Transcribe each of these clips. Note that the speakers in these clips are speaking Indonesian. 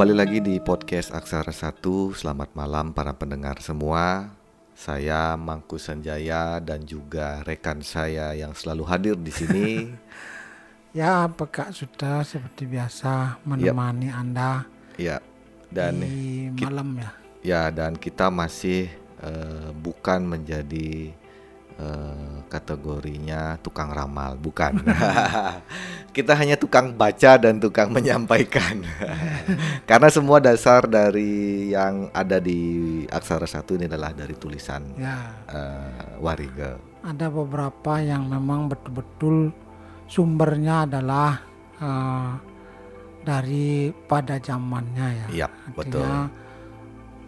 kembali lagi di podcast Aksara 1 Selamat malam para pendengar semua. Saya Mangku Sanjaya dan juga rekan saya yang selalu hadir di sini. Ya, Kak? Sudah seperti biasa menemani Anda Ya, dan di malam ya. ya dan kita masih eh, bukan menjadi eh, kategorinya tukang ramal, bukan. kita hanya tukang baca dan tukang menyampaikan. Karena semua dasar dari yang ada di aksara satu ini adalah dari tulisan Ya, eh, Warige. ada beberapa yang memang betul-betul sumbernya adalah eh, dari pada zamannya ya. Iya, betul.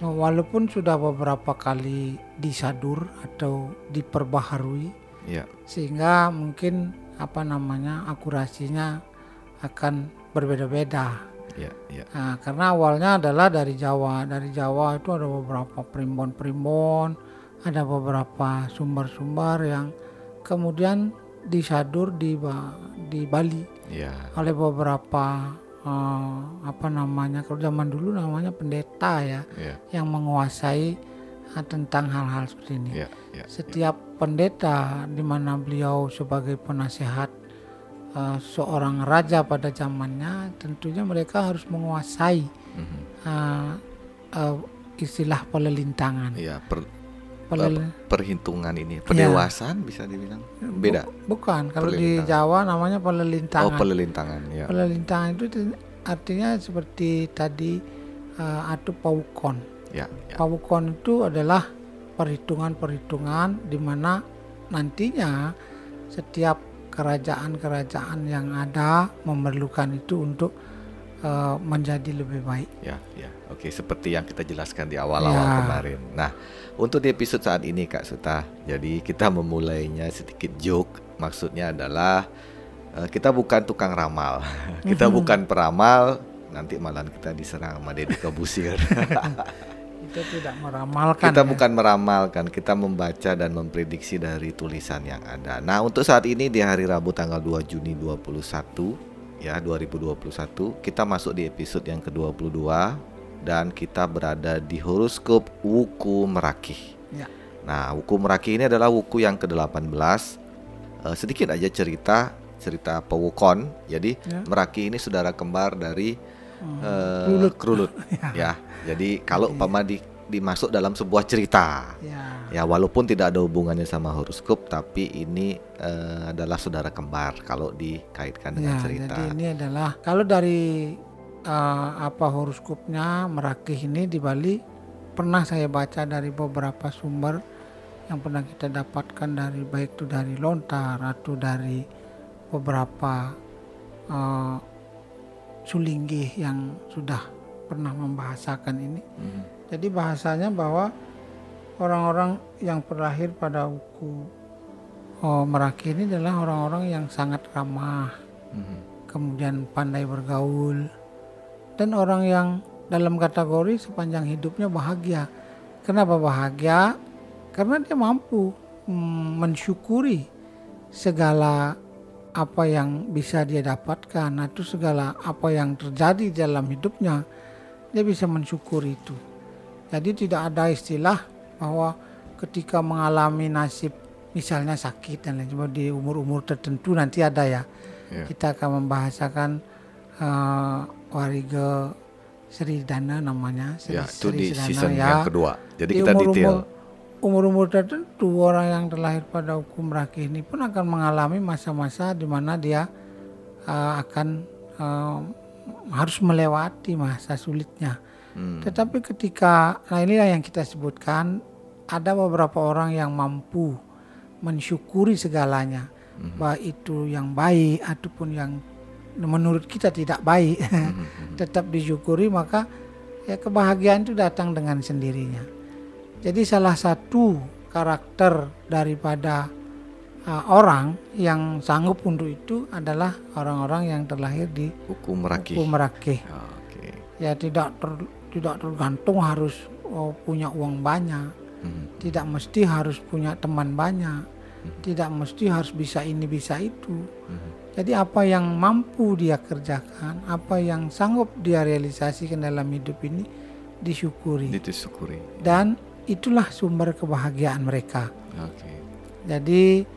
Artinya walaupun sudah beberapa kali disadur atau diperbaharui Iya, sehingga mungkin apa namanya akurasinya akan berbeda-beda. iya, iya. Nah, karena awalnya adalah dari Jawa. Dari Jawa itu ada beberapa primbon-primbon, ada beberapa sumber-sumber yang kemudian disadur di di Bali Iya, oleh beberapa eh, apa namanya kalau zaman dulu namanya pendeta ya iya, yang menguasai eh, tentang hal-hal seperti ini. iya, iya. Setiap pendeta di mana beliau sebagai penasehat eh, seorang raja pada zamannya, tentunya mereka harus menguasai Mhm. eh, eh, istilah pelelintangan. Iya, per- Pelel- perhitungan ini pendewasaan bisa dibilang beda. Bu- bukan, kalau di Pelelintangan. Jawa namanya Oh, pelelintangan. pelelintangan ya. pelelintangan itu artinya seperti tadi eh, atau pawukon. Ya, ya. Pawukon itu adalah perhitungan-perhitungan di mana nantinya setiap kerajaan-kerajaan yang ada memerlukan itu untuk eh, menjadi lebih baik. Ya, ya. Oke, seperti yang kita jelaskan di awal-awal Ya. kemarin. Nah, untuk di episode saat ini Kak Suta, jadi kita memulainya sedikit joke. Maksudnya adalah eh, kita bukan tukang ramal. kita Mhm. bukan peramal, nanti malah kita diserang sama Deddy Kebusir. Itu tidak meramalkan. kita ya. bukan meramalkan, kita membaca dan memprediksi dari tulisan yang ada. Nah, untuk saat ini di hari Rabu tanggal 2 Juni 21 ya 2021, kita masuk di episode yang ke-22 dan kita berada di horoskop Wuku Merakih. Ya. Nah, Wuku Merakih ini adalah wuku yang ke-18. Eh, sedikit aja cerita cerita pewukon. Jadi, Ya. Merakih ini saudara kembar dari eh, Klulut. Klulut. ya. Jadi kalau Jadi- umpama di, dimasuk dalam sebuah cerita, Ya. ya walaupun tidak ada hubungannya sama horoskop, tapi ini eh, adalah saudara kembar kalau dikaitkan dengan Ya, cerita. jadi ini adalah kalau dari eh, apa horoskopnya merakih ini di Bali pernah saya baca dari beberapa sumber yang pernah kita dapatkan dari baik itu dari lontar atau dari beberapa eh, sulinggih yang sudah pernah membahasakan ini. Mhm. Jadi bahasanya bahwa orang-orang yang terlahir pada uku oh, Meraki ini adalah orang-orang yang sangat ramah, Mhm. kemudian pandai bergaul, dan orang yang dalam kategori sepanjang hidupnya bahagia. Kenapa bahagia? Karena dia mampu mm, mensyukuri segala apa yang bisa dia dapatkan atau segala apa yang terjadi dalam hidupnya dia bisa mensyukuri itu. Jadi tidak ada istilah bahwa ketika mengalami nasib misalnya sakit dan lain sebagainya di umur-umur tertentu nanti ada ya. Ya. Kita akan membahasakan eh, warige Sri Dana namanya. Sri, Ya, itu Sri di Sedana, season ya. yang kedua. Jadi Di kita umur-umur- detail. Umur-umur tertentu orang yang terlahir pada hukum rakih ini pun akan mengalami masa-masa di mana dia eh, akan eh, harus melewati masa sulitnya. Hmm. Tetapi ketika, nah inilah yang kita sebutkan, ada beberapa orang yang mampu mensyukuri segalanya, Mhm. baik itu yang baik ataupun yang menurut kita tidak baik, Mhm. tetap disyukuri maka ya kebahagiaan itu datang dengan sendirinya. Jadi salah satu karakter daripada uh, orang yang sanggup untuk itu adalah orang-orang yang terlahir di Hukum Meraki. Hukum Merakih Ah, Oke. ya tidak ter- tidak tergantung harus oh, punya uang banyak Mhm. tidak mesti harus punya teman banyak Mhm. tidak mesti harus bisa ini bisa itu Mhm. Jadi apa yang mampu dia kerjakan, apa yang sanggup dia realisasikan dalam hidup ini disyukuri. Disyukuri. Dan itulah sumber kebahagiaan mereka. Oke. Jadi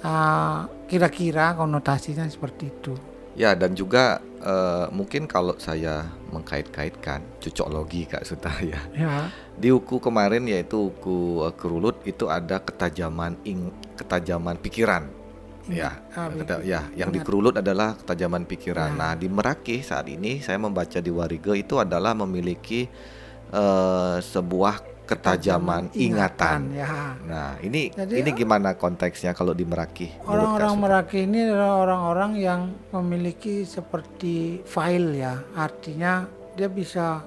uh, kira-kira konotasinya seperti itu. Ya dan juga uh, mungkin kalau saya mengkait-kaitkan cocoklogi Kak Suta ya. Ya. Di uku kemarin yaitu uku uh, kerulut itu ada ketajaman ing ketajaman pikiran. Ya, Ah, ada- ya, yang di kerulut adalah ketajaman pikiran. Ya. Nah, di Meraki saat ini saya membaca di Warige itu adalah memiliki eh, sebuah ketajaman ingatan. Ya. Nah, ini Jadi, ini gimana konteksnya kalau di Meraki? Orang-orang? Meraki ini adalah orang-orang yang memiliki seperti file ya. Artinya dia bisa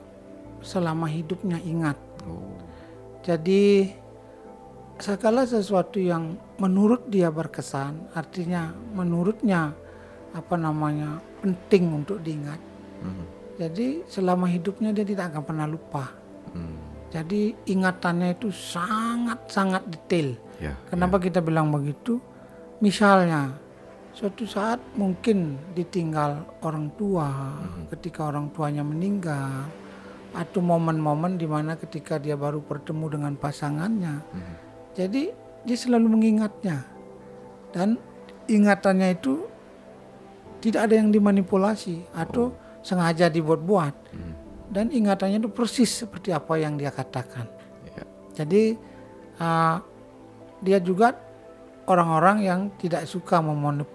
selama hidupnya ingat. Oh, Jadi segala sesuatu yang menurut dia berkesan, artinya menurutnya apa namanya penting untuk diingat. mhm, Jadi selama hidupnya dia tidak akan pernah lupa. Hmm, Jadi ingatannya itu sangat-sangat detail. ya, Kenapa kita bilang begitu? Misalnya suatu saat mungkin ditinggal orang tua ketika orang tuanya meninggal atau momen-momen di mana ketika dia baru bertemu dengan pasangannya. Mhm. Jadi dia selalu mengingatnya. Dan ingatannya itu tidak ada yang dimanipulasi atau sengaja dibuat-buat. Mhm. Dan ingatannya itu persis seperti apa yang dia katakan. ya, Jadi uh, dia juga orang-orang yang tidak suka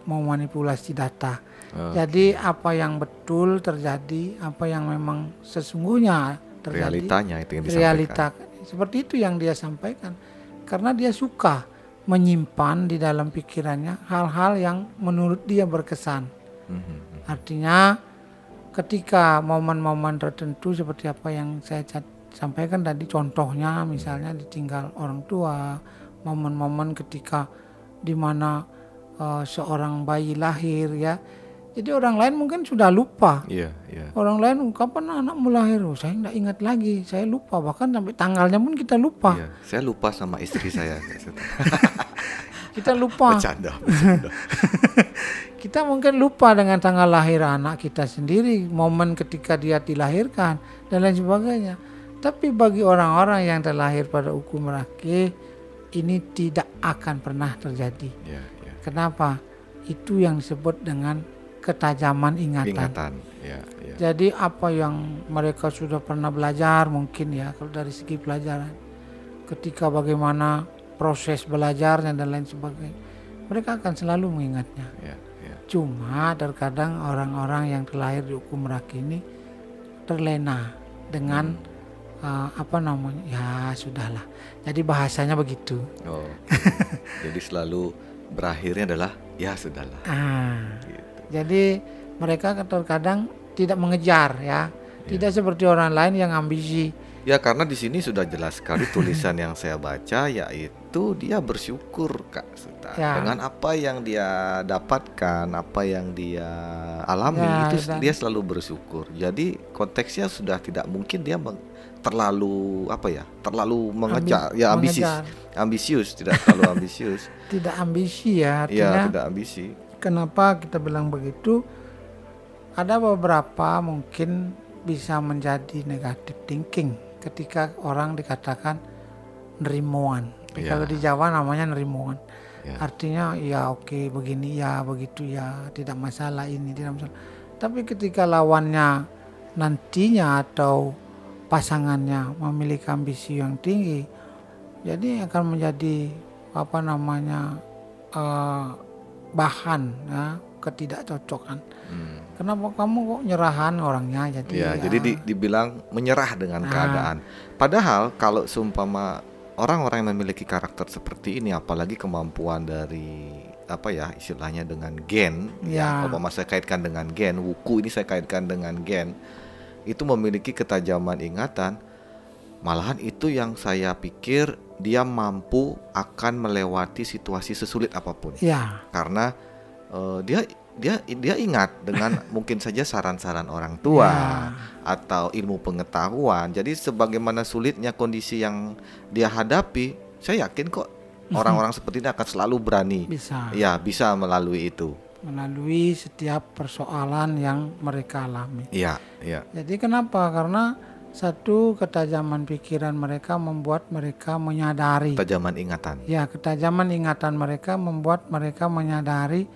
memanipulasi data. Oh, Jadi apa yang betul terjadi, apa yang memang sesungguhnya terjadi, realitanya itu yang disampaikan. realita seperti itu yang dia sampaikan. Karena dia suka menyimpan di dalam pikirannya hal-hal yang menurut dia berkesan. Mhm, Artinya ketika momen-momen tertentu seperti apa yang saya sampaikan tadi contohnya misalnya ditinggal orang tua, momen-momen ketika di mana eh, seorang bayi lahir ya. Jadi orang lain mungkin sudah lupa. Iya, iya. Orang lain kapan anakmu lahir? Oh, saya tidak ingat lagi, saya lupa bahkan sampai tanggalnya pun kita lupa. Iya, saya lupa sama istri saya. Kita lupa. Bercanda, bercanda. kita mungkin lupa dengan tanggal lahir anak kita sendiri, momen ketika dia dilahirkan dan lain sebagainya. Tapi bagi orang-orang yang terlahir pada hukum Meraki, ini tidak akan pernah terjadi. Iya, iya. Kenapa? Itu yang disebut dengan ketajaman ingatan. Ingatan, ya, ya. Jadi apa yang mereka sudah pernah belajar mungkin ya kalau dari segi pelajaran, ketika bagaimana proses belajarnya dan lain sebagainya, mereka akan selalu mengingatnya. ya, ya. Cuma terkadang orang-orang yang terlahir di hukum Meraki ini terlena dengan uh, apa namanya ya sudahlah. Jadi bahasanya begitu. Oh, jadi selalu berakhirnya adalah ya sudahlah. Ah, Gitu. jadi mereka terkadang tidak mengejar ya, tidak seperti orang lain yang ambisi. Ya karena di sini sudah jelas sekali tulisan yang saya baca yaitu dia bersyukur Kak Suta Ya. dengan apa yang dia dapatkan, apa yang dia alami Ya, itu dia selalu bersyukur. Jadi konteksnya sudah tidak mungkin dia terlalu apa ya, terlalu mengejar, Ambi- ya ambisius, mengejar. ambisius tidak terlalu ambisius. Tidak ambisi ya, artinya tidak ambisi. kenapa kita bilang begitu? Ada beberapa mungkin bisa menjadi negative thinking ketika orang dikatakan nerimuan. Ya. Kalau di Jawa namanya nerimuan. Ya. Artinya ya oke begini ya begitu ya tidak masalah ini tidak masalah. Tapi ketika lawannya nantinya atau pasangannya memiliki ambisi yang tinggi, jadi akan menjadi apa namanya eh, bahan ya ketidakcocokan. Hmm. Kenapa kamu kok nyerahan orangnya jadi Ya, jadi di- dibilang menyerah dengan Ah. keadaan. Padahal kalau seumpama orang-orang yang memiliki karakter seperti ini, apalagi kemampuan dari apa ya istilahnya dengan gen, Ya. ya, umpama saya kaitkan dengan gen, wuku ini saya kaitkan dengan gen, itu memiliki ketajaman ingatan. Malahan itu yang saya pikir dia mampu akan melewati situasi sesulit apa pun ya karena eh, dia dia dia ingat dengan mungkin saja saran-saran orang tua Ya. atau ilmu pengetahuan. Jadi sebagaimana sulitnya kondisi yang dia hadapi, saya yakin kok orang-orang seperti ini akan selalu berani. bisa. Ya, bisa melalui itu. melalui setiap persoalan yang mereka alami. Iya, iya. Jadi kenapa? Karena satu ketajaman pikiran mereka membuat mereka menyadari. Ketajaman ingatan. Ya, ketajaman ingatan mereka membuat mereka menyadari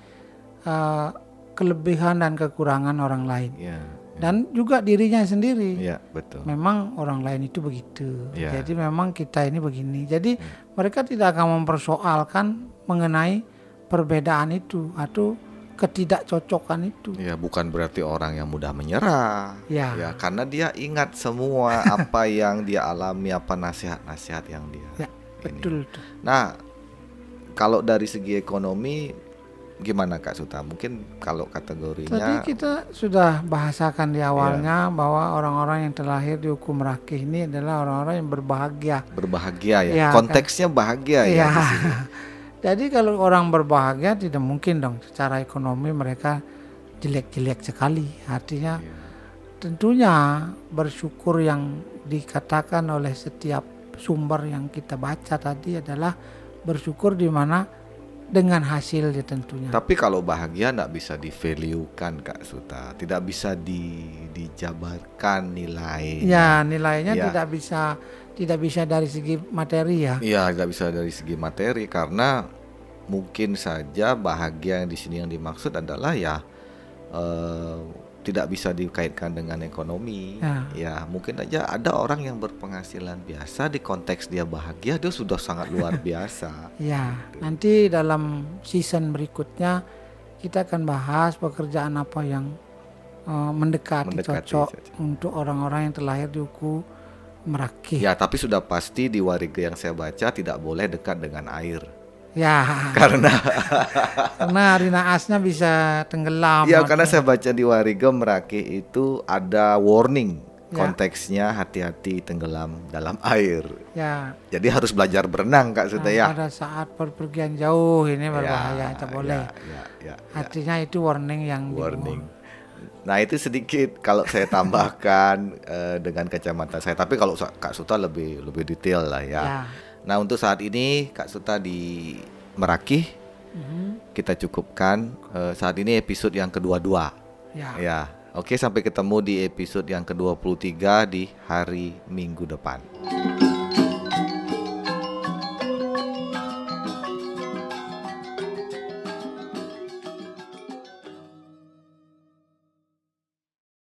uh, kelebihan dan kekurangan orang lain. Iya. Dan juga dirinya sendiri. Iya, betul. Memang orang lain itu begitu. Ya. Jadi memang kita ini begini. Jadi mereka tidak akan mempersoalkan mengenai perbedaan itu atau ketidakcocokan itu. Ya, bukan berarti orang yang mudah menyerah. Ya. Ya, karena dia ingat semua apa yang dia alami, apa nasihat-nasihat yang dia. Ya, betul tuh. Nah, kalau dari segi ekonomi gimana Kak Suta? Mungkin kalau Tadi kategorinya kita sudah bahasakan di awalnya bahwa orang-orang yang terlahir di hukum rakih ini adalah orang-orang yang berbahagia. berbahagia ya. Ya, Konteksnya bahagia ya Iya. sini. Jadi kalau orang berbahagia tidak mungkin dong secara ekonomi mereka jelek-jelek sekali. Artinya Iya. tentunya bersyukur yang dikatakan oleh setiap sumber yang kita baca tadi adalah bersyukur di mana dengan hasilnya tentunya. Tapi kalau bahagia nggak bisa di-value-kan Kak Suta, tidak bisa di dijabarkan nilai. Ya nilainya Ya. tidak bisa tidak bisa dari segi materi ya. Iya, nggak bisa dari segi materi karena mungkin saja bahagia yang di sini yang dimaksud adalah ya eh, tidak bisa dikaitkan dengan ekonomi. Ya. Ya, mungkin aja ada orang yang berpenghasilan biasa di konteks dia bahagia dia sudah sangat luar biasa. Ya, nanti dalam season berikutnya kita akan bahas pekerjaan apa yang eh, mendekati, Mendekati, cocok cocok. untuk orang-orang yang terlahir di Uku Merakih. Ya, tapi sudah pasti di warga yang saya baca tidak boleh dekat dengan air. Ya, Karena karena hari naasnya bisa tenggelam. ya karena saya baca di Wariga Meraki itu ada warning Ya. konteksnya hati-hati tenggelam dalam air. ya Jadi harus belajar berenang Kak Suta nah, ya. pada saat perpergian jauh ini berbahaya, Ya, boleh. ya, ya, ya, ya. Artinya itu warning yang warning. Nah itu sedikit kalau saya tambahkan eh, dengan kacamata saya. Tapi kalau Kak Suta lebih lebih detail lah ya. Ya. Nah untuk saat ini Kak Suta di Merakih Mhm. kita cukupkan eh, saat ini episode yang kedua-dua. Ya. Ya. Oke sampai ketemu di episode yang ke-23 di hari Minggu depan.